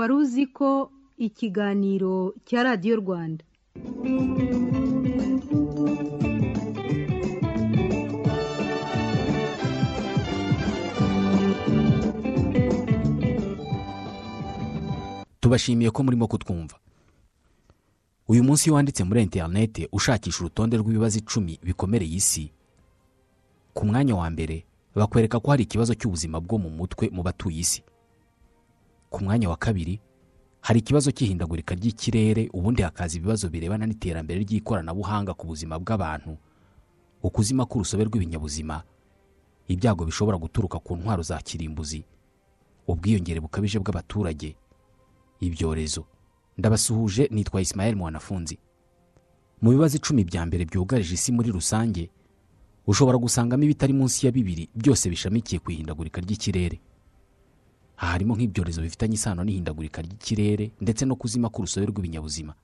wari uzi ko ikiganiro cya radiyo rwanda. Tubashimiye ko murimo kutwumva. Uyu munsi iyo wanditse muri interinete ushakisha urutonde rw'ibibazo icumi bikomereye isi ku mwanya wa mbere bakwereka ko hari ikibazo cy'ubuzima bwo mu mutwe mu batuye isi. Ku mwanya wa kabiri hari ikibazo cy'ihindagurika ry'ikirere ubundi hakaza ibibazo birebana n'iterambere ry'ikoranabuhanga ku buzima bw'abantu. Ukuzima k'urusobe rw'ibinyabuzima ibyago bishobora guturuka ku ntwaro za kirimbuzi ubwiyongere bukabije bw'abaturage ibyorezo. Ndabasuhuje nitwa Ismael mwanafunzi. Mu bibazo icumi bya mbere byugarije isi muri rusange ushobora gusangamo ibitari munsi ya bibiri byose bishamikiye ku ihindagurika ry'ikirere. Harimo nk'ibyorezo bifitanye isano n'ihindagurika ry'ikirere ndetse no kuzima k'urusobe rw'ibinyabuzima.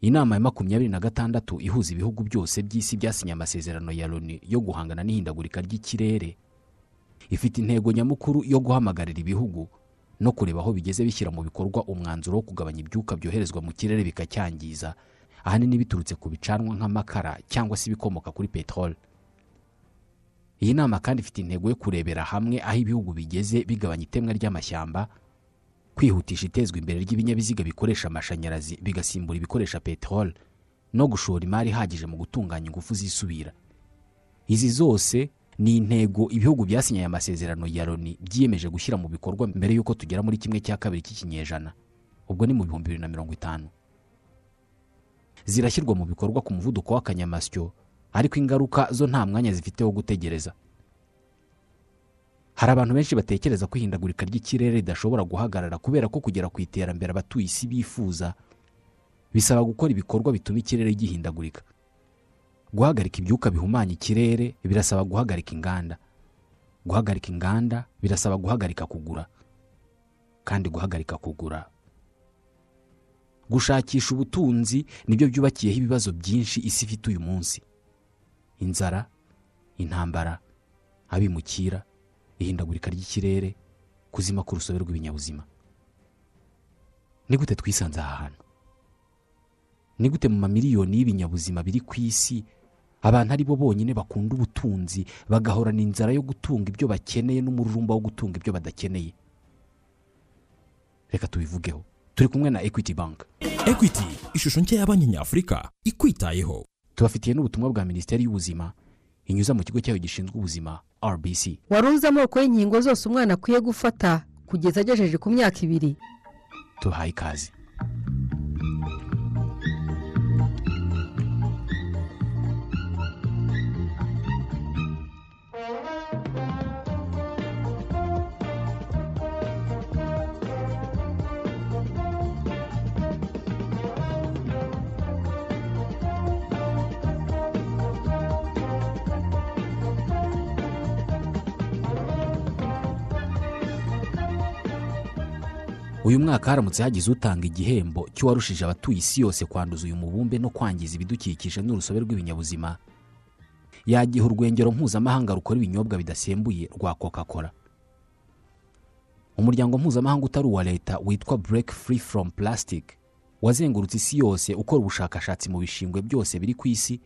Inama ya makumyabiri na gatandatu ihuza ibihugu byose by'isi byasinye amasezerano ya loni yo guhangana n'ihindagurika ry'ikirere. Ifite intego nyamukuru yo guhamagarira ibihugu no kureba aho bigeze bishyira mu bikorwa umwanzuro wo kugabanya ibyuka byoherezwa mu kirere bikacyangiza. Ahanini biturutse ku bicanwa nk'amakara cyangwa se ibikomoka kuri peteroli iyi nama kandi ifite intego yo kurebera hamwe aho ibihugu bigeze bigabanya itemwa ry'amashyamba kwihutisha itezwa imbere ry'ibinyabiziga bikoresha amashanyarazi bigasimbura ibikoresha peteroli no gushora imari ihagije mu gutunganya ingufu zisubira. Izi zose ni intego ibihugu byasinye aya masezerano ya loni byiyemeje gushyira mu bikorwa mbere y'uko tugera muri kimwe cya kabiri cy'ikinyejana. Ubwo ni mu bihumbi bibiri na mirongo itanu. Zirashyirwa mu bikorwa ku muvuduko w'akanyamasyo ariko ingaruka zo nta mwanya zifite wo gutegereza. Hari abantu benshi batekereza ko ihindagurika ry'ikirere ridashobora guhagarara kubera ko kugera ku iterambere abatuye isi bifuza bisaba gukora ibikorwa bituma ikirere gihindagurika. Guhagarika ibyuka bihumanya ikirere birasaba guhagarika inganda. Guhagarika inganda birasaba guhagarika kugura. Kandi guhagarika kugura. Gushakisha ubutunzi ni byo byubakiyeho ibibazo byinshi isi ifite uyu munsi. Inzara intambara abimukira ihindagurika ry'ikirere kuzima k'urusobe rw'ibinyabuzima. Ni gute twisanze aha hantu? Ni gute mu mamiliyoni y'ibinyabuzima biri ku isi abantu ari bo bonyine bakunda ubutunzi bagahorana inzara yo gutunga ibyo bakeneye n'umururumba wo gutunga ibyo badakeneye? Reka tubivugeho. Turi kumwe na equity bank. Ekwiti ishusho nshya ya banki nyafurika ikwitayeho. Tubafitiye n'ubutumwa bwa minisiteri y'ubuzima inyuza mu kigo cyayo gishinzwe ubuzima rbc wari uzi amoko y'inkingo zose umwana akwiye gufata kugeza agejeje ku myaka ibiri? Tubahaye ikaze. Uyu mwaka haramutse hagize utanga igihembo cy'uwarushije abatuye isi yose kwanduza uyu mubumbe no kwangiza ibidukikije n'urusobe rw'ibinyabuzima. Yagiha urwengero mpuzamahanga rukora ibinyobwa bidasembuye rwa coca cola umuryango mpuzamahanga utari uwa leta witwa break free from plastic wazengurutse isi yose ukora ubushakashatsi mu bishingwe byose biri ku isi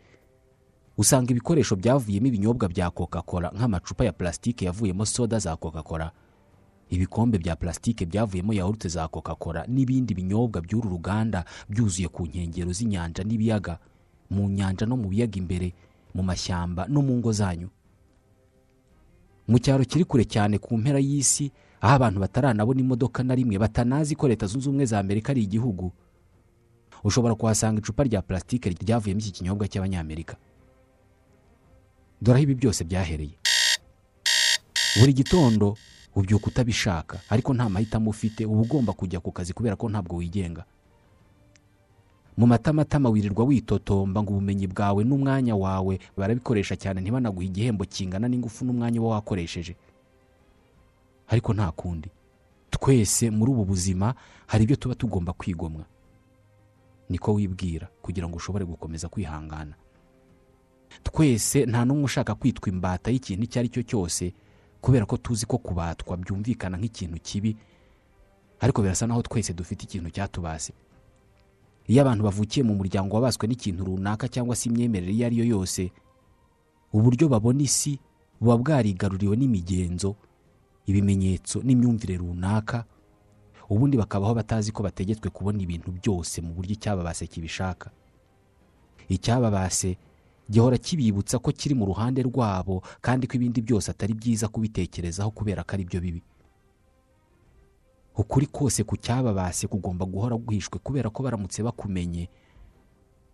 usanga ibikoresho byavuyemo ibinyobwa bya coca cola nk'amacupa ya plastique yavuyemo soda za coca cola ibikombe bya plastique byavuyemo yawurute za coca cola n'ibindi binyobwa by'uru ruganda byuzuye ku nkengero z'inyanja n'ibiyaga mu nyanja no mu biyaga imbere mu mashyamba no mu ngo zanyu. Mu cyaro kiri kure cyane ku mpera y'isi aho abantu bataranabona imodoka na rimwe batanazi ko leta zunze ubumwe za amerika ari igihugu. Ushobora kuhasanga icupa rya plastique ryavuyemo iki kinyobwa cy'abanyamerika. Dore aho ibi byose byahereye. Buri gitondo ubyuka utabishaka ariko nta mahitamo ufite uba ugomba kujya ku kazi kubera ko ntabwo wigenga. Mu matamatama wirirwa witotomba ngo ubumenyi bwawe n'umwanya wawe barabikoresha cyane. Ntibanaguhe igihembo kingana n'ingufu n'umwanya uba wakoresheje. Ariko nta kundi. Twese muri ubu buzima hari ibyo tuba tugomba kwigomwa. Niko wibwira kugira ngo ushobore gukomeza kwihangana. Twese nta n'umwe ushaka kwitwa imbata y'ikintu icyo ari cyo cyose kubera ko tuzi ko kubatwa byumvikana nk'ikintu kibi ariko birasa naho twese dufite ikintu cyatubase. Iyo abantu bavukiye mu muryango wabaswe n'ikintu runaka cyangwa se imyemerere iyo ari yo yose uburyo babona isi buba bwarigaruriwe n'imigenzo ibimenyetso n'imyumvire runaka ubundi bakabaho batazi ko bategetswe kubona ibintu byose mu buryo icyababase kibishaka. Icyababase gihora kibibutsa ko kiri mu ruhande rwabo kandi ko ibindi byose atari byiza kubitekerezaho kubera ko ari byo bibi. Ukuri kose ku cyababase kugomba guhora guhishwe kubera ko baramutse bakumenye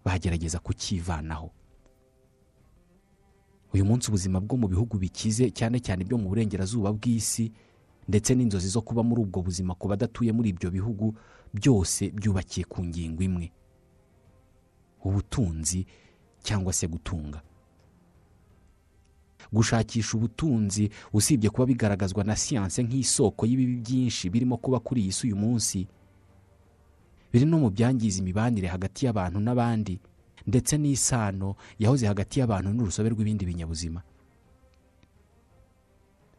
bagerageza kukivanaho. Uyu munsi ubuzima bwo mu bihugu bikize cyane cyane ibyo mu burengerazuba bw'isi ndetse n'inzozi zo kuba muri ubwo buzima ku badatuye muri ibyo bihugu byose byubakiye ku ngingo imwe. Ubutunzi cyangwa se gutunga. Gushakisha ubutunzi usibye kuba bigaragazwa na siyanse nk'isoko y'ibibi byinshi birimo kuba kuri iyi si uyu munsi. Biri no mu byangiza imibanire hagati y'abantu n'abandi ndetse n'isano yahoze hagati y'abantu n'urusobe rw'ibindi binyabuzima.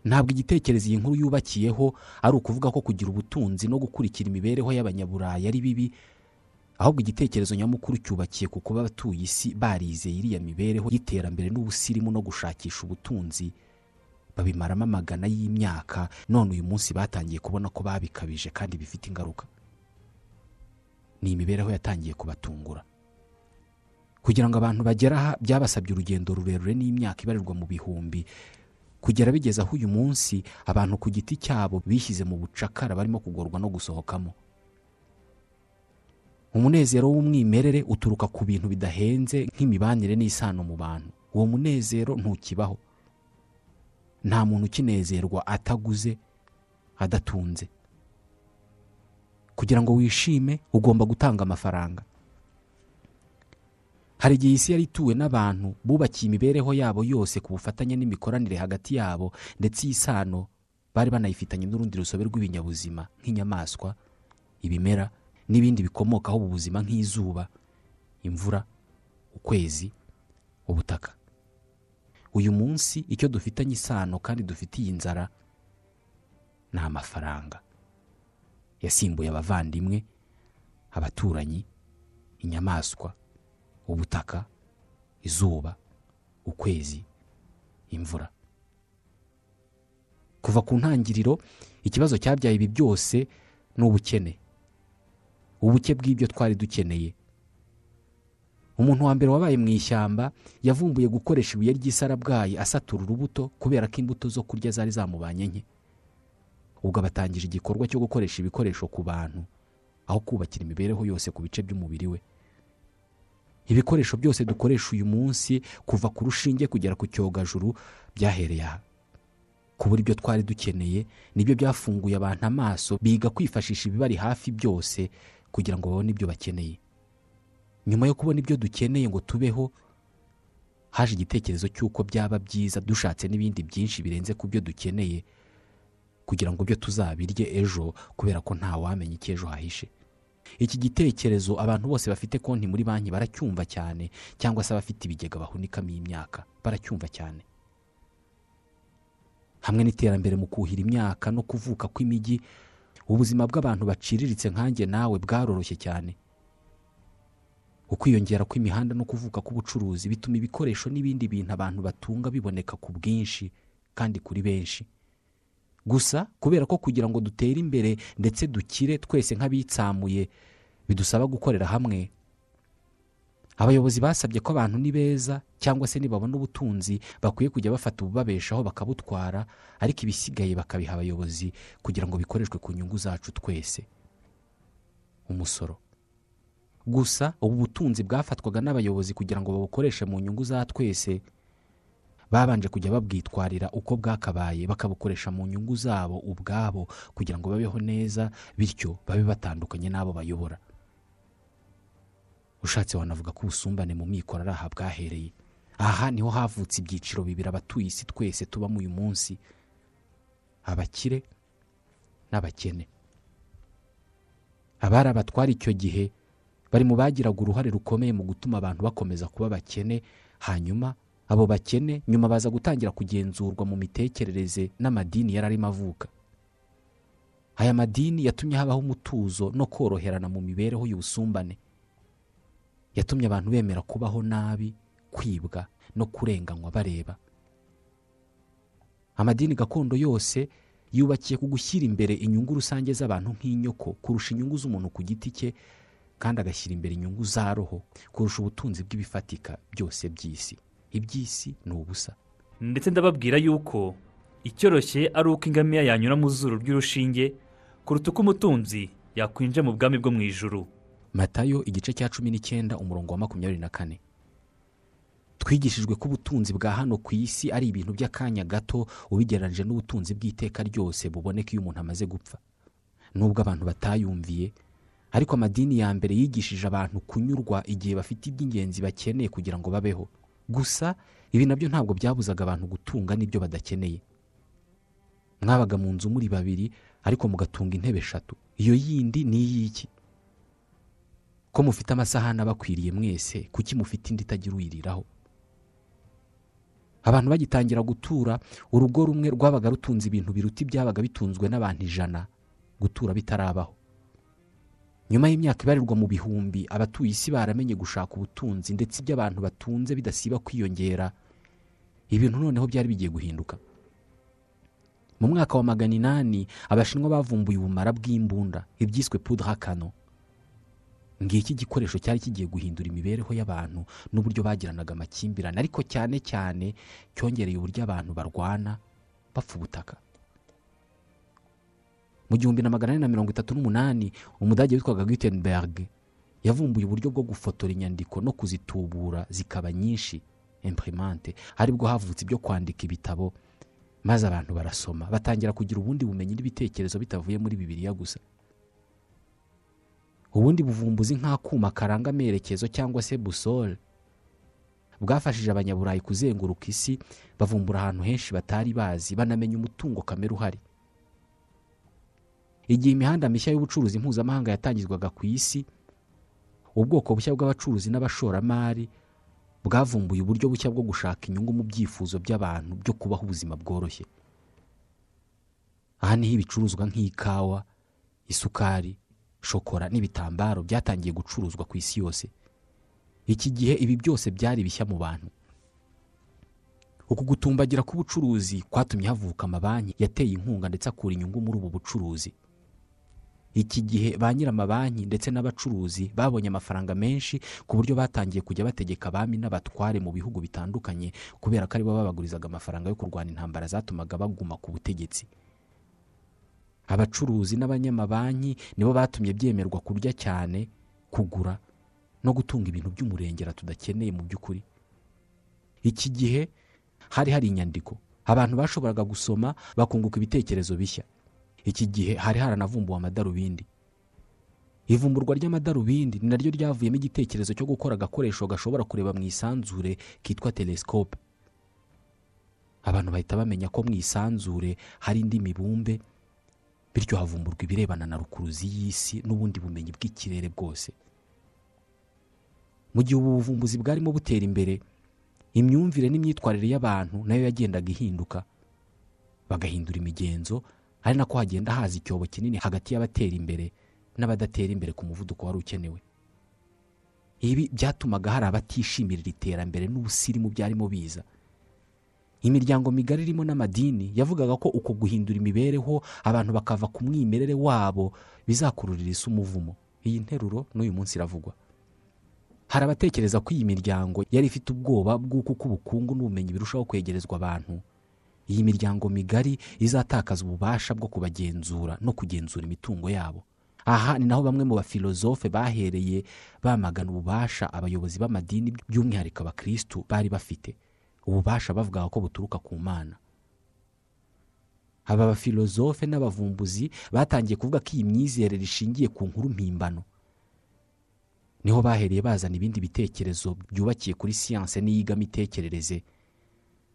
Ntabwo igitekerezo iyi nkuru yubakiyeho ari ukuvuga ko kugira ubutunzi no gukurikira imibereho y'abanyaburayi ari bibi ahubwo igitekerezo nyamukuru cyubakiye ku kuba abatuye isi barizeye iriya mibereho y'iterambere n'ubusirimu no gushakisha ubutunzi babimaramo amagana y'imyaka none uyu munsi batangiye kubona ko babikabije kandi bifite ingaruka. Ni imibereho yatangiye kubatungura. Kugira ngo abantu bagere aha byabasabye urugendo rurerure n'imyaka ibarirwa mu bihumbi. Kugera bigeze aho uyu munsi abantu ku giti cyabo bishyize mu bucakara barimo kugorwa no gusohokamo. Umunezero w'umwimerere uturuka ku bintu bidahenze nk'imibanire n'isano mu bantu. Uwo munezero ntukibaho. Nta muntu ukinezerwa ataguze adatunze. Kugira ngo wishime ugomba gutanga amafaranga. Hari igihe isi yari ituwe n'abantu bubakiye imibereho yabo yose ku bufatanye n'imikoranire hagati yabo ndetse iyi sano bari banayifitanye n'urundi rusobe rw'ibinyabuzima nk'inyamaswa ibimera n'ibindi bikomokaho ubu buzima nk'izuba imvura ukwezi ubutaka. Uyu munsi icyo dufitanye isano kandi dufitiye inzara ni amafaranga. Yasimbuye abavandimwe abaturanyi inyamaswa ubutaka izuba ukwezi imvura. Kuva ku ntangiriro ikibazo cyabyaye ibi byose ni ubukene ubuke bw'ibyo twari dukeneye. Umuntu wa mbere wabaye mu ishyamba yavumbuye gukoresha ibuye ry'isarabwayi asatura urubuto kubera ko imbuto zo kurya zari zamubanye nke. Ubwo abatangije igikorwa cyo gukoresha ibikoresho ku bantu aho kubakira imibereho yose ku bice by'umubiri we. Ibikoresho byose dukoresha uyu munsi kuva ku rushinge kugera ku cyogajuru byahereye aha. Kubura ibyo twari dukeneye ni byo byafunguye abantu amaso biga kwifashisha ibibari hafi byose kugira ngo babone ibyo bakeneye. Nyuma yo kubona ibyo dukeneye ngo tubeho haje igitekerezo cy'uko byaba byiza dushatse n'ibindi byinshi birenze ku byo dukeneye kugira ngo byo tuzabirye ejo kubera ko nta wamenya icyo ejo hahishe. Iki gitekerezo abantu bose bafite konti muri banki baracyumva cyane cyangwa se abafite ibigega bahunikamo imyaka baracyumva cyane. Hamwe n'iterambere mu kuhira imyaka no kuvuka kw'imijyi ubuzima bw'abantu baciriritse nkanjye nawe bwaroroshye cyane. Ukwiyongera kw'imihanda no kuvuka k'ubucuruzi bituma ibikoresho n'ibindi bintu abantu batunga biboneka ku bwinshi kandi kuri benshi. Gusa kubera ko kugira ngo dutere imbere ndetse dukire twese nk'abitsamuye bidusaba gukorera hamwe abayobozi basabye ko abantu ni beza cyangwa se nibabona ubutunzi bakwiye kujya bafata ububabeshaho bakabutwara ariko ibisigaye bakabiha abayobozi kugira ngo bikoreshwe ku nyungu zacu twese. Umusoro. Gusa ubu butunzi bwafatwaga n'abayobozi kugira ngo babukoreshe mu nyungu za twese babanje kujya babwitwarira uko bwakabaye bakabukoresha mu nyungu zabo ubwabo kugira ngo babeho neza bityo babe batandukanye n'abo bayobora. Ushatse wanavuga ko ubusumbane mu mikoro ari aha bwahereye. Aha ni ho havutse ibyiciro bibiri abatuye isi twese tubamo uyu munsi. Abakire n'abakene. Abari abatwara icyo gihe bari mu bagiraga uruhare rukomeye mu gutuma abantu bakomeza kuba abakene. Hanyuma abo bakene nyuma baza gutangira kugenzurwa mu mitekerereze n'amadini yari arimo avuka. Aya madini yatumye habaho umutuzo no koroherana mu mibereho y'ubusumbane. Yatumye abantu bemera kubaho nabi kwibwa no kurenganywa bareba amadini gakondo yose yubakiye ku gushyira imbere inyungu rusange z'abantu nk'inyoko kurusha inyungu z'umuntu ku giti cye kandi agashyira imbere inyungu za roho kurusha ubutunzi bw'ibifatika byose by'isi. Iby'isi ni ubusa. Ndetse ndababwira yuko icyoroshye ari uko ingamiya yanyura mu zuru ry'urushinge kuruta uko umutunzi yakwinjira mu bwami bwo mu ijuru. Matayo igice cya cumi n'icyenda umurongo wa makumyabiri na kane. Twigishijwe ko ubutunzi bwa hano ku isi ari ibintu by'akanya gato ubigereranyije n'ubutunzi bw'iteka ryose buboneka iyo umuntu amaze gupfa. Nubwo abantu batayumviye ariko amadini ya mbere yigishije abantu kunyurwa igihe bafite iby'ingenzi bakeneye kugira ngo babeho. Gusa ibi na byo ntabwo byabuzaga abantu gutunga n'ibyo badakeneye. Mwabaga mu nzu muri babiri ariko mugatunga intebe eshatu. Iyo yindi ni iy'iki? Ko mufite amasahani abakwiriye mwese kuki mufite indi itagira uyiriraho? Abantu bagitangira gutura urugo rumwe rwabaga rutunze ibintu biruta ibyabaga bitunzwe n'abantu ijana gutura bitarabaho. Nyuma y'imyaka ibarirwa mu bihumbi abatuye isi baramenye gushaka ubutunzi ndetse ibyo abantu batunze bidasiba kwiyongera. Ibintu noneho byari bigiye guhinduka. Mu mwaka wa magana inani abashinwa bavumbuye ubumara bw'imbunda ibyiswe pudra kano ngiki igikoresho cyari kigiye guhindura imibereho y'abantu n'uburyo bagiranaga amakimbirane. Ariko cyane cyane cyongereye uburyo abantu barwana bapfa ubutaka. Mu gihumbi na magana ane na mirongo itatu n'umunani umudage witwaga Gutenberg yavumbuye uburyo bwo gufotora inyandiko no kuzitubura zikaba nyinshi imprimante. Aribwo havutse ibyo kwandika ibitabo maze abantu barasoma. Batangira kugira ubundi bumenyi n'ibitekerezo bitavuye muri bibiliya gusa. Ubundi buvumbuzi nk'akuma karanga amerekezo cyangwa se busole bwafashije abanyaburayi kuzenguruka isi bavumbura ahantu henshi batari bazi banamenya umutungo kamere uhari. Igihe imihanda mishya y'ubucuruzi mpuzamahanga yatangizwaga ku isi ubwoko bushya bw'abacuruzi n'abashoramari bwavumbuye uburyo bushya bwo gushaka inyungu mu byifuzo by'abantu byo kubaho ubuzima bworoshye. Aha ni ho ibicuruzwa nk'ikawa isukari shokora n'ibitambaro byatangiye gucuruzwa ku isi yose. Iki gihe ibi byose byari bishya mu bantu. Uku gutumbagira k'ubucuruzi kwatumye havuka amabanki yateye inkunga ndetse akura inyungu muri ubu bucuruzi. Iki gihe ba nyir'amabanki ndetse n'abacuruzi babonye amafaranga menshi ku buryo batangiye kujya bategeka abami n'abatware mu bihugu bitandukanye kubera ko ari bo babagurizaga amafaranga yo kurwanya intambara zatumaga baguma ku butegetsi. Abacuruzi n'abanyamabanki nibo batumye byemerwa kurya cyane kugura no gutunga ibintu by'umurengera tudakeneye mu by'ukuri. Iki gihe hari hari inyandiko. Abantu bashoboraga gusoma bakunguka ibitekerezo bishya. Iki gihe hari haranavumbuwe amadarubindi. Ivumburwa ry'amadarubindi ni naryo ryavuyemo igitekerezo cyo gukora agakoresho gashobora kureba mu isanzure kitwa telesikope abantu bahita bamenya ko mu isanzure hari indi mibumbe bityo havumburwa ibirebana na rukuruzi y'isi n'ubundi bumenyi bw'ikirere bwose. Mu gihe ubu buvumbuzi bwarimo butera imbere imyumvire n'imyitwarire y'abantu na yo yagendaga ihinduka. Bagahindura imigenzo ari nako hagenda haza icyobo kinini hagati y'abatera imbere n'abadatera imbere ku muvuduko wari ukenewe. Ibi byatumaga hari abatishimirira iterambere n'ubusirimu byarimo biza. Imiryango migari irimo n'amadini yavugaga ko uko guhindura imibereho abantu bakava ku mwimerere wabo bizakururira isi umuvumo. Iyi nteruro n'uyu munsi iravugwa. Hari abatekereza ko iyi miryango yari ifite ubwoba bw'uko uko ubukungu n'ubumenyi birushaho kwegerezwa abantu. Iyi miryango migari izatakaza ububasha bwo kubagenzura no kugenzura imitungo yabo. Aha ni naho bamwe mu bafilozofe bahereye bamagana ububasha abayobozi b'amadini by'umwihariko abakirisitu bari bafite. Ububasha bavugaga ko buturuka ku mana. Aba bafilozofe n'abavumbuzi batangiye kuvuga ko iyi myizerere ishingiye ku nkuru mpimbano. Niho bahereye bazana ibindi bitekerezo byubakiye kuri siyanse n'iyigamitekerereze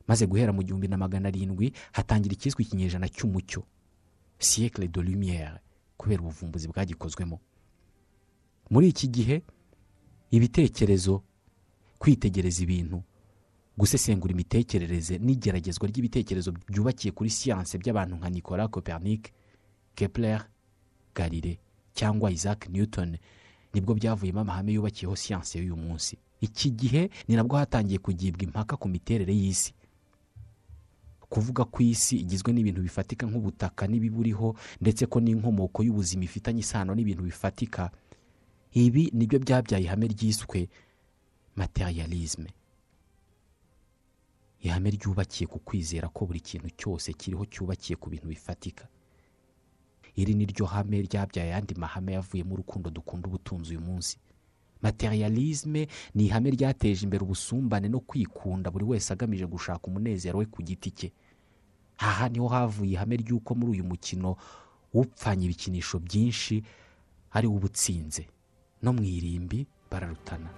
maze guhera mu gihumbi na magana arindwi hatangira ikizwi ikinyejana cy'umucyo. Siyekire de lumière kubera ubuvumbuzi bwagikozwemo. Muri iki gihe ibitekerezo kwitegereza ibintu gusesengura imitekerereze n'igeragezwa ry'ibitekerezo byubakiye kuri siyanse by'abantu nka nicolas copernic kepler garire cyangwa isaac newton ni bwo byavuyemo amahame yubakiyeho siyansi y'uyu munsi. Iki gihe ni nabwo hatangiye kugibwa impaka ku miterere y'isi. Kuvuga ko isi igizwe n'ibintu bifatika nk'ubutaka n'ibiburiho ndetse ko n'inkomoko y'ubuzima ifitanye isano n'ibintu bifatika ibi ni byo byabyaye ihame ryiswe materialisme. Ihame ryubakiye ku kwizera ko buri kintu cyose kiriho cyubakiye ku bintu bifatika. Iri ni ryo hame ryabyaye ayandi mahame yavuyemo urukundo dukunda ubutunzi uyu munsi. Materialisme ni ihame ryateje imbere ubusumbane no kwikunda buri wese agamije gushaka umunezero we ku giti cye. Aha ni ho havuye ihame ry'uko muri uyu mukino upfanye ibikinisho byinshi ari ubutsinze no mu irimbi bararutana.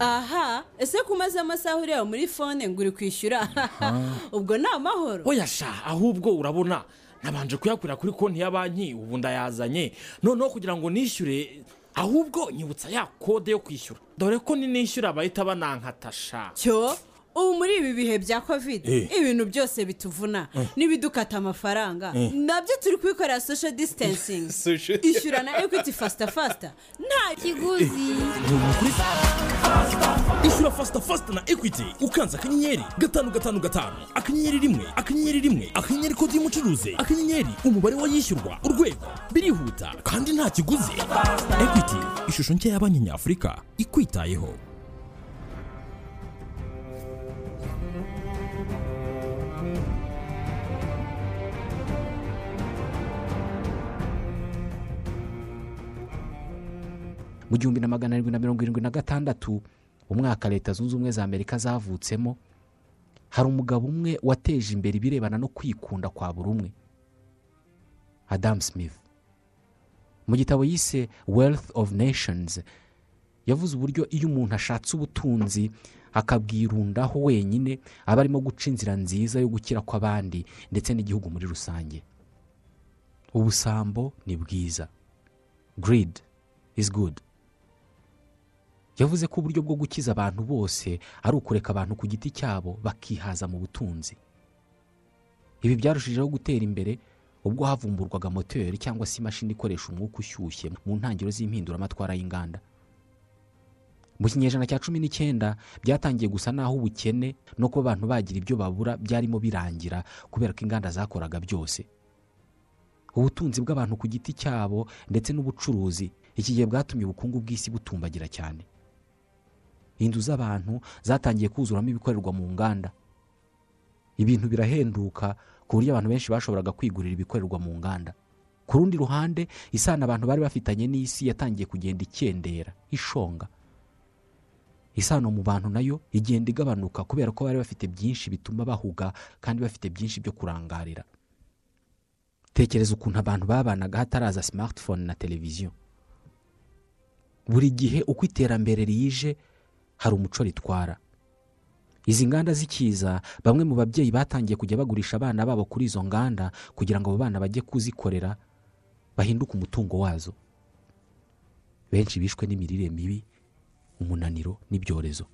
Aha ese ko umaze amasaha ureba muri fone ngo uri kwishyura? Ubwo ni amahoro oya sha ahubwo urabona nabanje kuyakurira kuri konti ya banki ubu ndayazanye. Noneho kugira ngo nishyure ahubwo nyibutsa ya kode yo kwishyura. Dore ko ninishyura bahita banankatasha. Cyo? Ubu muri ibi bihe bya kovide Eh. ibintu byose bituvuna. N'ibidukata amafaranga. Nabyo turi kubikorera social distancing. Ishyura na ekwiti fasita fasita nta kiguzi. Ishyura fasita fasita na ekwiti ukanze akanyenyeri gatanu gatanu gatanu. Akanyenyeri rimwe akanyenyeri rimwe. Akanyenyeri kode y'umucuruzi. Akanyenyeri umubare w'ayishyurwa. Urwego. Birihuta kandi nta kiguzi. Ekwiti ishusho nshya ya banki nyafurika ikwitayeho. Mu gihumbi na magana arindwi na mirongo irindwi na gatandatu umwaka leta zunze ubumwe za amerika zavutsemo hari umugabo umwe wateje imbere ibirebana no kwikunda kwa buri umwe. Adamu smith. Mu gitabo yise wealth of nations yavuze uburyo iyo umuntu ashatse ubutunzi akabwirundaho wenyine aba arimo guca inzira nziza yo gukira kw'abandi ndetse n'igihugu muri rusange. Ubusambo ni bwiza. Greed is good. Yavuze ko uburyo bwo gukiza abantu bose ari ukureka abantu ku giti cyabo bakihaza mu butunzi. Ibi byarushijeho gutera imbere ubwo havumburwaga moteri cyangwa se imashini ikoresha umwuka ushyushye mu ntangiriro z'impinduramatwara y'inganda. Mu kinyejana cya cumi n'icyenda byatangiye gusa n'aho ubukene no kuba abantu bagira ibyo babura byarimo birangira kubera ko inganda zakoraga byose. Ubutunzi bw'abantu ku giti cyabo ndetse n'ubucuruzi iki gihe bwatumye ubukungu bw'isi butumbagira cyane. Inzu z'abantu zatangiye kuzuramo ibikorerwa mu nganda. Ibintu birahenduka ku buryo abantu benshi bashoboraga kwigurira ibikorerwa mu nganda. Ku rundi ruhande isano abantu bari bafitanye n'isi yatangiye kugenda ikendera ishonga. Isano mu bantu na yo igenda igabanuka kubera ko bari bafite byinshi bituma bahuga kandi bafite byinshi byo kurangarira. Tekereza ukuntu abantu babanaga hataraza simatifone na televiziyo buri gihe uko iterambere rije hari umuco ritwara. Izi nganda zikiza bamwe mu babyeyi batangiye kujya bagurisha abana babo kuri izo nganda kugira ngo abo bana bajye kuzikorera bahinduke umutungo wazo. Benshi bishwe n'imirire mibi umunaniro n'ibyorezo.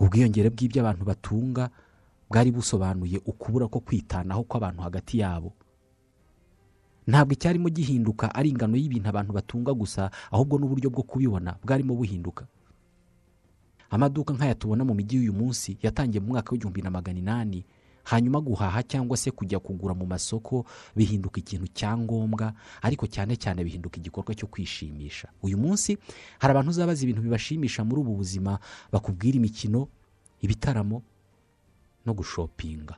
Ubwiyongere bw'ibyo abantu batunga bwari busobanuye ukubura ko kwitanaho kw'abantu hagati yabo. Ntabwo icyarimo gihinduka ari ingano y'ibintu abantu batunga gusa ahubwo n'uburyo bwo kubibona bwarimo buhinduka. Amaduka nk'aya tubona mu mijyi y'uyu munsi yatangiye mu mwaka w'igihumbi na magana inani. Hanyuma guhaha cyangwa se kujya kugura mu masoko bihinduka ikintu cya ngombwa ariko cyane cyane bihinduka igikorwa cyo kwishimisha. Uyu munsi hari abantu uzabaza ibintu bibashimisha muri ubu buzima bakubwira imikino ibitaramo no gushopinga.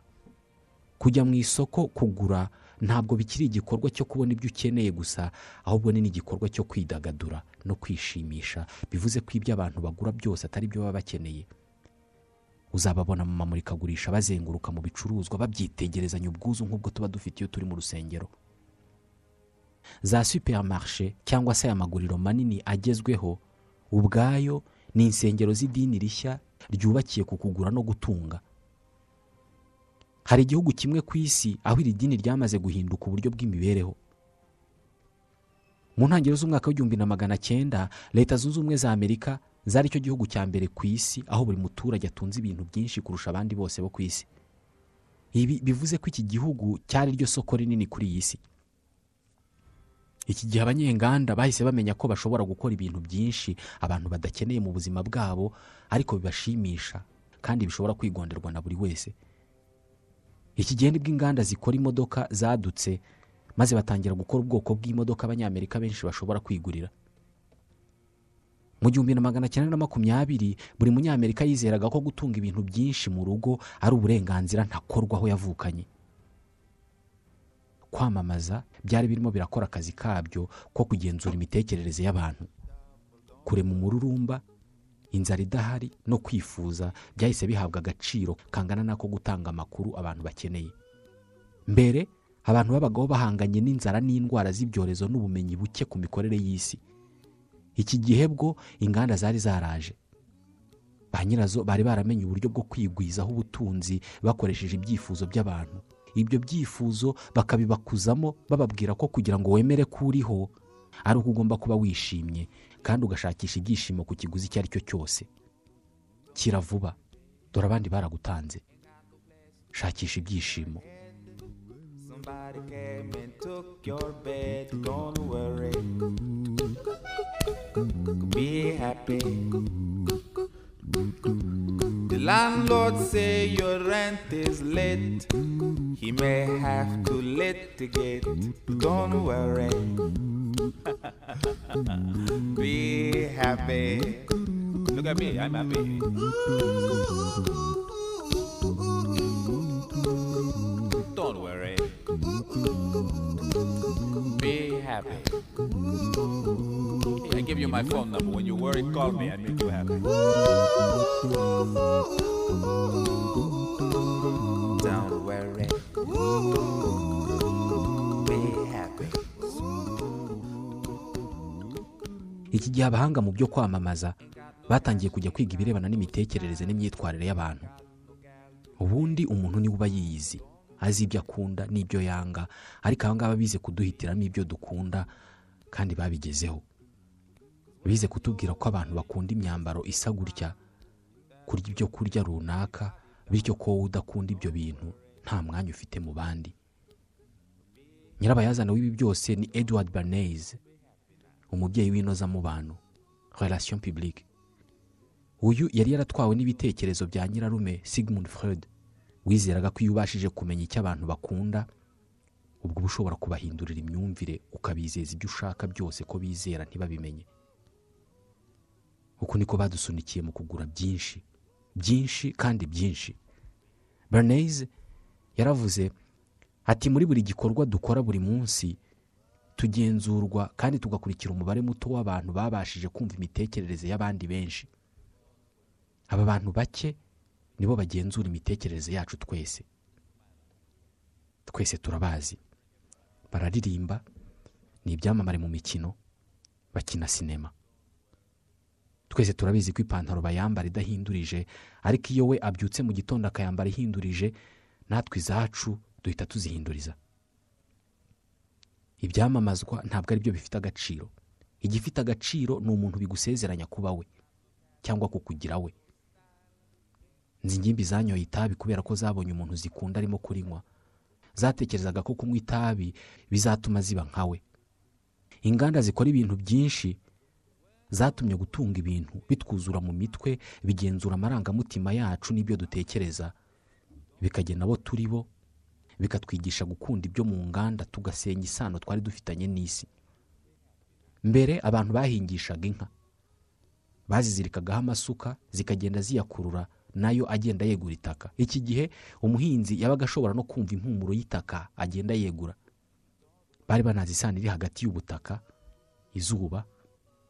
Kujya mu isoko kugura ntabwo bikiri igikorwa cyo kubona ibyo ukeneye gusa ahubwo ni n'igikorwa cyo kwidagadura no kwishimisha. Bivuze ko ibyo abantu bagura byose atari byo baba bakeneye. Uzababona mu mamurikagurisha bazenguruka mu bicuruzwa babyitegerezanya ubwuzu nk'ubwo tuba dufite iyo turi mu rusengero. Za superimarishe cyangwa se aya maguriro manini agezweho ubwayo ni insengero z'idini rishya ryubakiye ku kugura no gutunga. Hari igihugu kimwe ku isi aho iri dini ryamaze guhinduka uburyo bw'imibereho. Mu ntangiriro z'umwaka w'igihumbi na magana cyenda leta zunze ubumwe za amerika zari cyo gihugu cya mbere ku isi aho buri muturage atunze ibintu byinshi kurusha abandi bose bo ku isi. Ibi bivuze ko iki gihugu cyari ryo soko rinini kuri iyi si iki gihe abanyenganda bahise bamenya ko bashobora gukora ibintu byinshi abantu badakeneye mu buzima bwabo ariko bibashimisha kandi bishobora kwigonderwa na buri wese. Iki gihe ni bwo inganda zikora imodoka zadutse maze batangira gukora ubwoko bw'imodoka abanyamerika benshi bashobora kwigurira. Mu gihumbi na magana cyenda na makumyabiri buri munyamerika yizeraga ko gutunga ibintu byinshi mu rugo ari uburenganzira ntakorwa aho yavukanye. Kwamamaza byari birimo birakora akazi kabyo ko kugenzura imitekerereze y'abantu. Kurema umururumba inzara idahari no kwifuza byahise bihabwa agaciro kangana n'ako gutanga amakuru abantu bakeneye. Mbere abantu babagaho bahanganye n'inzara n'indwara z'ibyorezo n'ubumenyi buke ku mikorere y'isi. Iki gihe bwo inganda zari zaraje. Ba nyirazo bari baramenye uburyo bwo kwigwizaho ubutunzi bakoresheje ibyifuzo by'abantu. Ibyo byifuzo bakabibakuzamo bababwira ko kugira ngo wemere ko uriho ari uko ugomba kuba wishimye. Kandi ugashakisha ibyishimo ku kiguzi icyo ari cyo cyose kira vuba dore abandi baragutanze shakisha ibyishimo. The landlord say your rent is late. He may have to litigate. Don't worry. Be happy. Look at me, I'm happy. Don't worry. Be happy. I give you my phone number. When you're worried, call me. I make you happy. Don't worry. Iki gihe abahanga mu byo kwamamaza batangiye kujya kwiga ibirebana n'imitekerereze n'imyitwarire y'abantu. Ubundi umuntu ni we uba yiyizi azi ibyo akunda n'ibyo yanga ariko aba ngaba bize kuduhitiramo ibyo dukunda kandi babigezeho. Bize kutubwira ko abantu bakunda imyambaro isa gutya kurya ibyo kurya runaka bityo ko wowe udakunda ibyo bintu nta mwanya ufite mu bandi. Nyirabayazana w'ibi byose ni edward barnez umubyeyi w'inozamubano relation publique. Uyu yari yaratwawe n'ibitekerezo bya nyirarume sigmund freud. Wizeraga ko iyo ubashije kumenya icyo abantu bakunda ubwo uba ushobora kubahindurira imyumvire ukabizeza ibyo ushaka byose ko bizera ntibabimenye. Uku niko badusunikiye mu kugura byinshi byinshi kandi byinshi. Bernaise yaravuze ati muri buri gikorwa dukora buri munsi tugenzurwa kandi tugakurikira umubare muto w'abantu babashije kumva imitekerereze y'abandi benshi. Aba bantu bake nibo bagenzura imitekerereze yacu twese. Twese turabazi. Bararirimba ni ibyamamare mu mikino bakina sinema. Twese turabizi ko ipantaro bayambara idahindurije ariko iyo we abyutse mu gitondo akayambara ihindurije natwe izacu duhita tuzihinduriza. Ibyamamazwa ntabwo ari byo bifite agaciro. Igifite agaciro ni umuntu bigusezeranya kuba we cyangwa kukugira we. Nzi ingimbi zanyoye itabi kubera ko zabonye umuntu zikunda arimo kurinywa. Zatekerezaga ko kunywa itabi bizatuma ziba nka we. Inganda zikora ibintu byinshi zatumye gutunga ibintu bitwuzura mu mitwe bigenzura amarangamutima yacu n'ibyo dutekereza. Bikagena abo turi bo bikatwigisha gukunda ibyo mu nganda tugasenya isano twari dufitanye n'isi. Mbere abantu bahingishaga inka. Bazizirikagaho amasuka zikagenda ziyakurura na yo agenda yegura itaka. Iki gihe umuhinzi yabaga ashobora no kumva impumuro y'itaka agenda yegura. Bari banazi isano iri hagati y'ubutaka izuba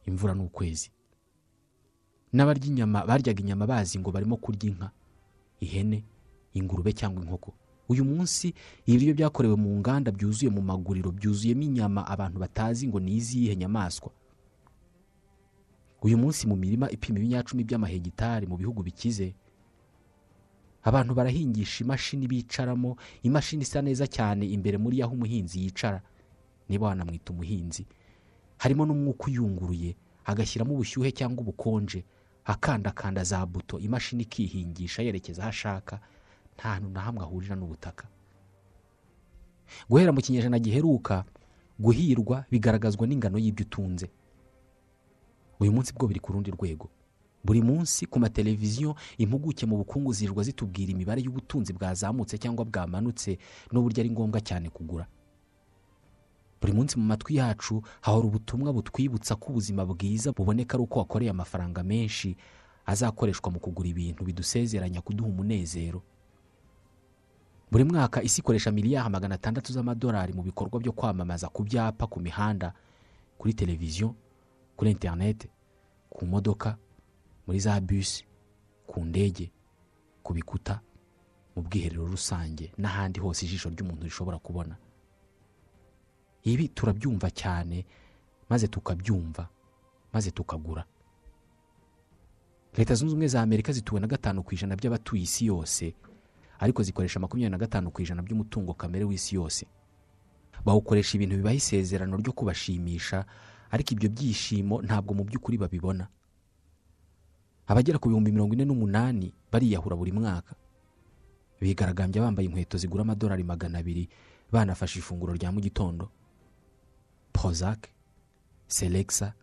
imvura n'ukwezi. N'abarya inyama baryaga inyama bazi ngo barimo kurya inka ihene ingurube cyangwa inkoko. Uyu munsi ibiryo byakorewe mu nganda byuzuye mu maguriro byuzuyemo inyama abantu batazi ngo ni izihe nyamaswa. Uyu munsi mu mirima ipima ibinyacumi by'amahegitari mu bihugu bikize abantu barahingisha imashini bicaramo imashini isa neza cyane imbere muri aho umuhinzi yicara. Niba wanamwita umuhinzi. Harimo n'umwuka uyunguruye agashyiramo ubushyuhe cyangwa ubukonje akandakanda za buto imashini ikihingisha yerekeza aho ashaka. Nta hantu na hamwe ahurira n'ubutaka. Guhera mu kinyejana giheruka guhirwa bigaragazwa n'ingano y'ibyo utunze. Uyu munsi bwo biri ku rundi rwego. Buri munsi ku mateleviziyo impuguke mu bukungu zirirwa zitubwira imibare y'ubutunzi bwazamutse cyangwa bwamanutse n'uburyo ari ngombwa cyane kugura. Buri munsi mu matwi yacu hahora ubutumwa butwibutsa ko ubuzima bwiza buboneka ari uko wakoreye amafaranga menshi azakoreshwa mu kugura ibintu bidusezeranya kuduha umunezero. Buri mwaka isi ikoresha miliyari magana atandatu z'amadolari mu bikorwa byo kwamamaza ku byapa ku mihanda kuri televiziyo kuri interineti ku modoka muri za bisi ku ndege ku bikuta mu bwiherero rusange n'ahandi hose ijisho ry'umuntu rishobora kubona. Ibi turabyumva cyane maze tukabyumva maze tukagura. Leta zunze ubumwe za amerika zituwe na gatanu ku ijana by'abatuye isi yose ariko zikoresha makumyabiri na gatanu ku ijana by'umutungo kamere w'isi yose. Bawukoresha ibintu bibaha isezerano ryo kubashimisha ariko ibyo byishimo ntabwo mu by'ukuri babibona. Abagera ku bihumbi mirongo ine n'umunani bariyahura buri mwaka. Bigaragambya bambaye inkweto zigura amadolari magana abiri banafashe ifunguro rya mu gitondo. Prozac selekisa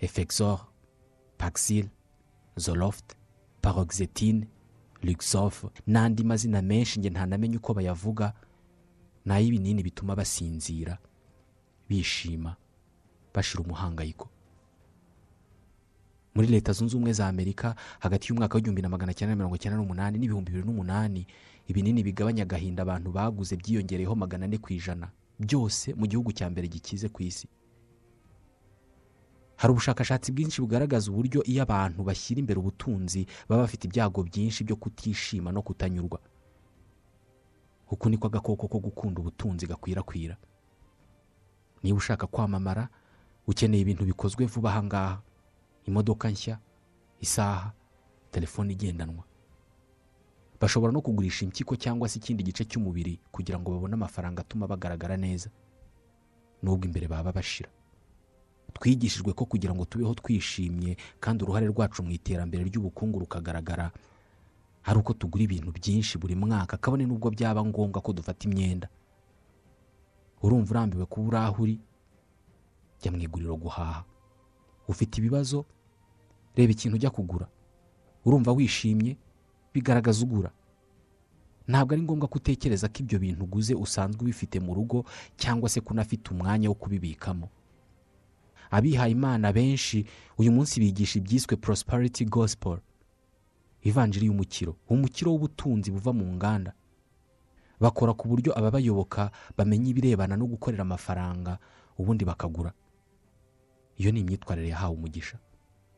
efexor paxil zoloft paroxetine luxof n'andi mazina menshi nge ntanamenye uko bayavuga ni ay'ibinini bituma basinzira bishima bashira umuhangayiko. Muri leta zunze ubumwe za amerika hagati y'umwaka w'igihumbi na magana cyenda mirongo icyenda n'umunani n'ibihumbi bibiri n'umunani ibinini bigabanya agahinda abantu baguze byiyongereyeho magana ane ku ijana. Byose mu gihugu cya mbere gikize ku isi. Hari ubushakashatsi bwinshi bugaragaza uburyo iyo abantu bashyira imbere ubutunzi baba bafite ibyago byinshi byo kutishima no kutanyurwa. Uku niko agakoko ko gukunda ubutunzi gakwirakwira. Niba ushaka kwamamara ukeneye ibintu bikozwe vuba aha ngaha. Imodoka nshya isaha telefone igendanwa. Bashobora no kugurisha impyiko cyangwa se ikindi gice cy'umubiri kugira ngo babone amafaranga atuma bagaragara neza. Nubwo imbere baba bashira. Twigishijwe ko kugira ngo tubeho twishimye kandi uruhare rwacu mu iterambere ry'ubukungu rukagaragara ari uko tugura ibintu byinshi buri mwaka kabone n'ubwo byaba ngombwa ko dufata imyenda. Urumva urambiwe kuba uri aho uri jya mu iguriro guhaha. Ufite ibibazo? Reba ikintu ujya kugura. Urumva wishimye bigaragaza ugura. Ntabwo ari ngombwa ko utekereza ko ibyo bintu uguze usanzwe ubifite mu rugo cyangwa se ko unafite umwanya wo kubibikamo. Abihaye imana benshi uyu munsi bigisha ibyiswe prosperity gospel. Ivanjiri y'umukiro umukiro w'ubutunzi buva mu nganda. Bakora ku buryo ababayoboka bamenya ibirebana no gukorera amafaranga ubundi bakagura. Iyo ni imyitwarire yahawe umugisha.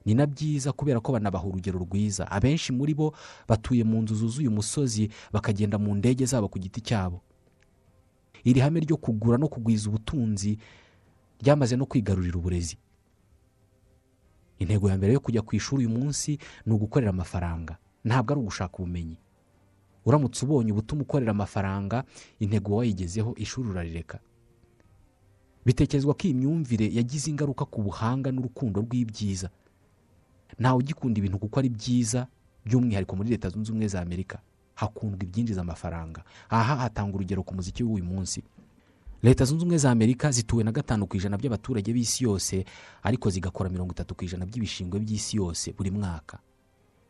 Ni na byiza kubera ko banabaha urugero rwiza. Abenshi muri bo batuye mu nzu zuzuye umusozi bakagenda mu ndege zabo ku giti cyabo. Iri hame ryo kugura no kugwiza ubutunzi ryamaze no kwigarurira uburezi. Intego ya mbere yo kujya ku ishuri uyu munsi ni ugukorera amafaranga. Ntabwo ari ugushaka ubumenyi. Uramutse ubonye ubutuma ukorera amafaranga intego wayigezeho ishuri urarireka bitekerezwa ko iyi myumvire yagize ingaruka ku buhanga n'urukundo rw'ibyiza. Ntawe ugikunda ibintu kuko ari byiza by'umwihariko muri leta zunze ubumwe za amerika. Hakundwa ibyinjiza amafaranga. Aha hatanga urugero ku muziki w'uyu munsi. Leta zunze ubumwe za amerika zituwe na gatanu ku ijana by'abaturage b'isi yose ariko zigakora mirongo itatu ku ijana by'ibishingwe by'isi yose buri mwaka.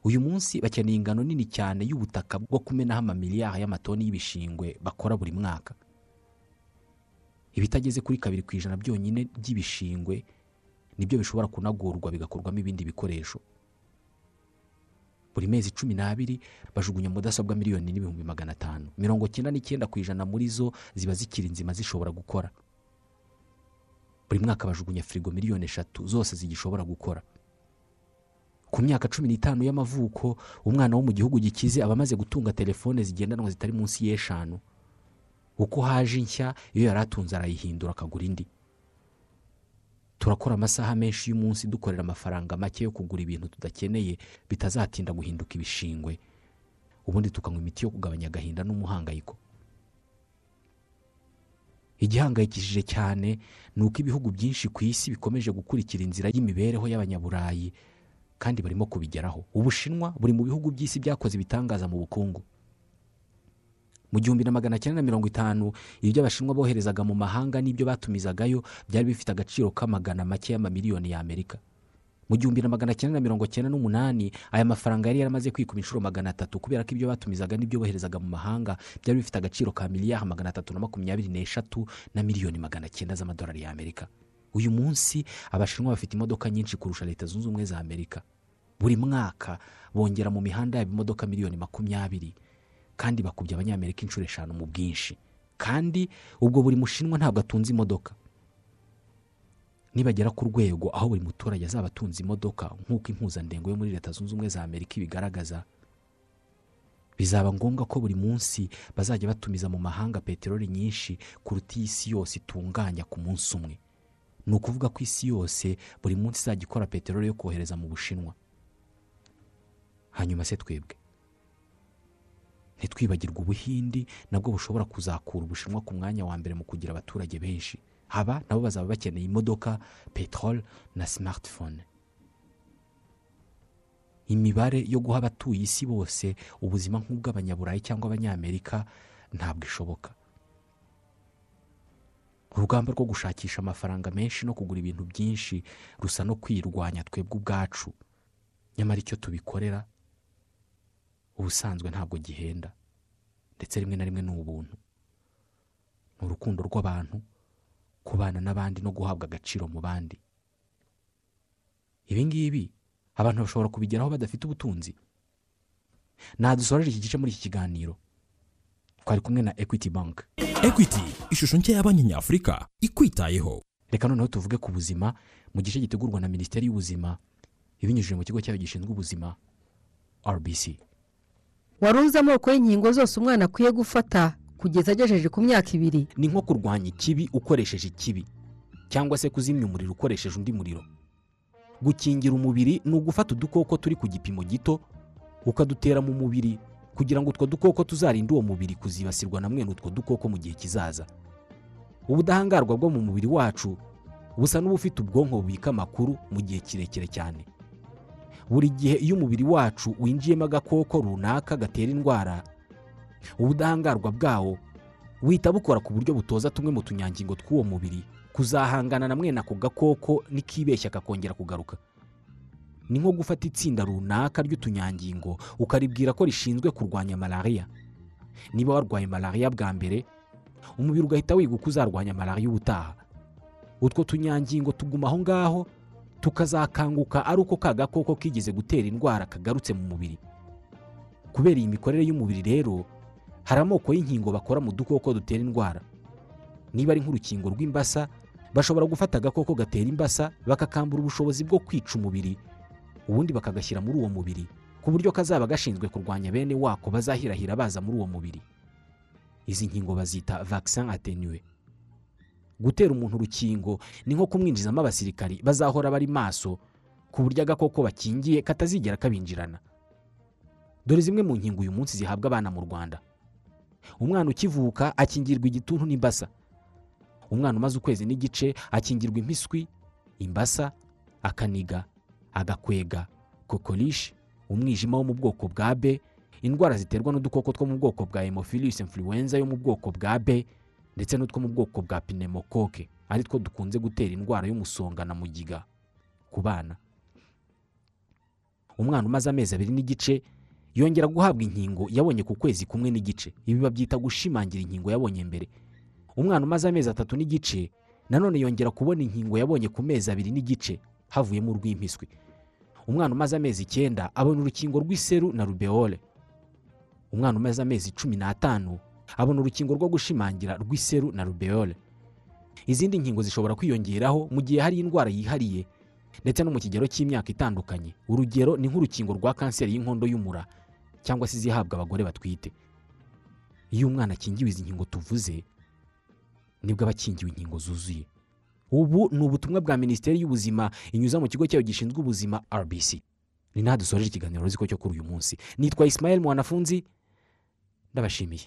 Uyu munsi bakeneye ingano nini cyane y'ubutaka bwo kumenaho amamiliyari y'amatoni y'ibishingwe bakora buri mwaka. Ibitageze kuri kabiri ku ijana byonyine by'ibishingwe ni byo bishobora kunagurwa bigakorwamo ibindi bikoresho. Buri mezi cumi n'abiri bajugunya mudasobwa miliyoni n'ibihumbi magana atanu. Mirongo cyenda n'icyenda ku ijana muri zo ziba zikiri nzima zishobora gukora. Buri mwaka bajugunya firigo miliyoni eshatu zose zigishobora gukora. Ku myaka cumi n'itanu y'amavuko umwana wo mu gihugu gikize aba amaze gutunga telefone zigendanwa zitari munsi y'eshanu. Uko haje nshya iyo yari atunze arayihindura akagura indi. Turakora amasaha menshi y'umunsi dukorera amafaranga make yo kugura ibintu tudakeneye bitazatinda guhinduka ibishingwe. Ubundi tukanywa imiti yo kugabanya agahinda n'umuhangayiko. Igihangayikishije cyane ni uko ibihugu byinshi ku isi bikomeje gukurikira inzira y'imibereho y'abanyaburayi kandi barimo kubigeraho. Ubushinwa buri mu bihugu by'isi byakoze ibitangaza mu bukungu. Mu gihumbi na magana cyenda na mirongo itanu ibyo abashinwa boherezaga mu mahanga n'ibyo batumizagayo byari bifite agaciro k'amagana make y'amamiliyoni y'amerika mu gihumbi na magana cyenda na mirongo cyenda n'umunani aya mafaranga yari yaramaze kwikuba inshuro magana atatu kubera ko ibyo batumizaga n'ibyo boherezaga mu mahanga byari bifite agaciro ka miliyari magana atatu na makumyabiri n'eshatu na miliyoni magana cyenda z'amadolari y'amerika uyu munsi abashinwa bafite imodoka nyinshi kurusha leta zunze ubumwe za amerika. Buri mwaka bongera mu mihanda yabo imodoka miliyoni makumyabiri. Kandi bakubye abanyamerika inshuro eshanu mu bwinshi. Kandi ubwo buri mushinwa ntabwo atunze imodoka. Nibagera ku rwego aho buri muturage azaba atunze imodoka nk'uko impuzandengo yo muri leta zunze ubumwe za amerika ibigaragaza bizaba ngombwa ko buri munsi bazajya batumiza mu mahanga peteroli nyinshi kuruta iyi si yose itunganya ku munsi umwe. Ni ukuvuga ko isi yose buri munsi izajya ikora peteroli yo kohereza mu bushinwa. Hanyuma se twebwe. Ntitwibagirwe ubuhindi nabwo bushobora kuzakura ubushinwa ku mwanya wa mbere mu kugira abaturage benshi. Haba nabo bazaba bakeneye imodoka peteroli na simatifone imibare yo guha abatuye isi bose ubuzima nk'ubw'abanyaburayi cyangwa abanyamerika ntabwo ishoboka. Urugamba rwo gushakisha amafaranga menshi no kugura ibintu byinshi rusa no kwirwanya twebwe ubwacu. Nyamara icyo tubikorera ubusanzwe ntabwo gihenda. Ndetse rimwe na rimwe ni ubuntu ni urukundo rw'abantu kubana n'abandi no guhabwa agaciro mu bandi. Ibi ngibi abantu bashobora kubigeraho badafite ubutunzi. Nadusoreje iki gice muri iki kiganiro. Twari kumwe na equity bank. Ekwiti ishusho nshya ya banki nyafurika ikwitayeho. Reka noneho tuvuge ku buzima mu gice gitegurwa na minisiteri y'ubuzima ibinyujije mu kigo cyayo gishinzwe ubuzima rbc wari uzi amoko y'inkingo zose umwana akwiye gufata kugeza agejeje ku myaka ibiri? Ni nko kurwanya ikibi ukoresheje ikibi cyangwa se kuzimya umuriro ukoresheje undi muriro. Gukingira umubiri ni ugufata udukoko turi ku gipimo gito ukadutera mu mubiri kugira ngo utwo dukoko tuzarinde uwo mubiri kuzibasirwa na mwene utwo dukoko mu gihe kizaza. Ubudahangarwa bwo mu mubiri wacu busa n'ubufite ubwonko bubika amakuru mu gihe kirekire cyane. Buri gihe iyo umubiri wacu winjiyemo agakoko runaka gatera indwara ubudahangarwa bwawo buhita bukora ku buryo butoza tumwe mu tunyangingo tw'uwo mubiri kuzahangana na mwene ako gakoko nikibeshya kakongera kugaruka. Ni nko gufata itsinda runaka ry'utunyangingo ukaribwira ko rishinzwe kurwanya malariya niba warwaye malariya bwa mbere umubiri ugahita wiga uko uzarwanya malariya ubutaha. Utwo tunyangingo tuguma aho ngaho tukazakanguka ari uko ka gakoko kigeze gutera indwara kagarutse mu mubiri. Kubera iyi mikorere y'umubiri rero hari amoko y'inkingo bakora mu dukoko dutera indwara. Niba ari nk'urukingo rw'imbasa bashobora gufata agakoko gatera imbasa bakakambura ubushobozi bwo kwica umubiri ubundi bakagashyira muri uwo mubiri ku buryo kazaba gashinzwe kurwanya bene wako bazahirahira baza muri uwo mubiri. Izi nkingo bazita vaccin atenuwe gutera umuntu urukingo ni nko kumwinjizamo abasirikari bazahora bari maso ku buryo agakoko bakingiye katazigera kabinjirana. Dore zimwe mu nkingo uyu munsi zihabwa abana mu rwanda. Umwana ukivuka akingirwa igituntu n'imbasa. Umwana umaze ukwezi n'igice akingirwa impiswi imbasa akaniga agakwega kokorishi umwijima wo mu bwoko bwa b indwara ziterwa n'udukoko two mu bwoko bwa hemophilus influenza yo mu bwoko bwa b ndetse n'utwo mu bwoko bwa pneumococque ari two dukunze gutera indwara y'umusonga na mugiga ku bana. Umwana umaze amezi abiri n'igice yongera guhabwa inkingo yabonye ku kwezi kumwe n'igice. Ibi babyita gushimangira inkingo yabonye mbere. Umwana umaze amezi atatu n'igice nanone yongera kubona inkingo yabonye ku mezi abiri n'igice havuyemo urw'impiswi umwana umaze amezi icyenda abona urukingo rw'iseru na rubeole. Umwana umaze amezi cumi n'atanu abona urukingo rwo gushimangira rw'iseru na rubeole. Izindi nkingo zishobora kwiyongeraho mu gihe hari indwara yihariye ndetse no mu kigero cy'imyaka itandukanye. Urugero ni nk'urukingo rwa kanseri y'inkondo y'umura cyangwa se izihabwa abagore batwite. Iyo umwana akingiwe izi nkingo tuvuze ni bwo aba akingiwe inkingo zuzuye. Ubu ni ubutumwa bwa minisiteri y'ubuzima inyuza mu kigo cyayo gishinzwe ubuzima rbc ni naho dusoreje ikiganiro ko cyo kuri uyu munsi. Nitwa isimayeli mwanafunzi. Ndabashimiye.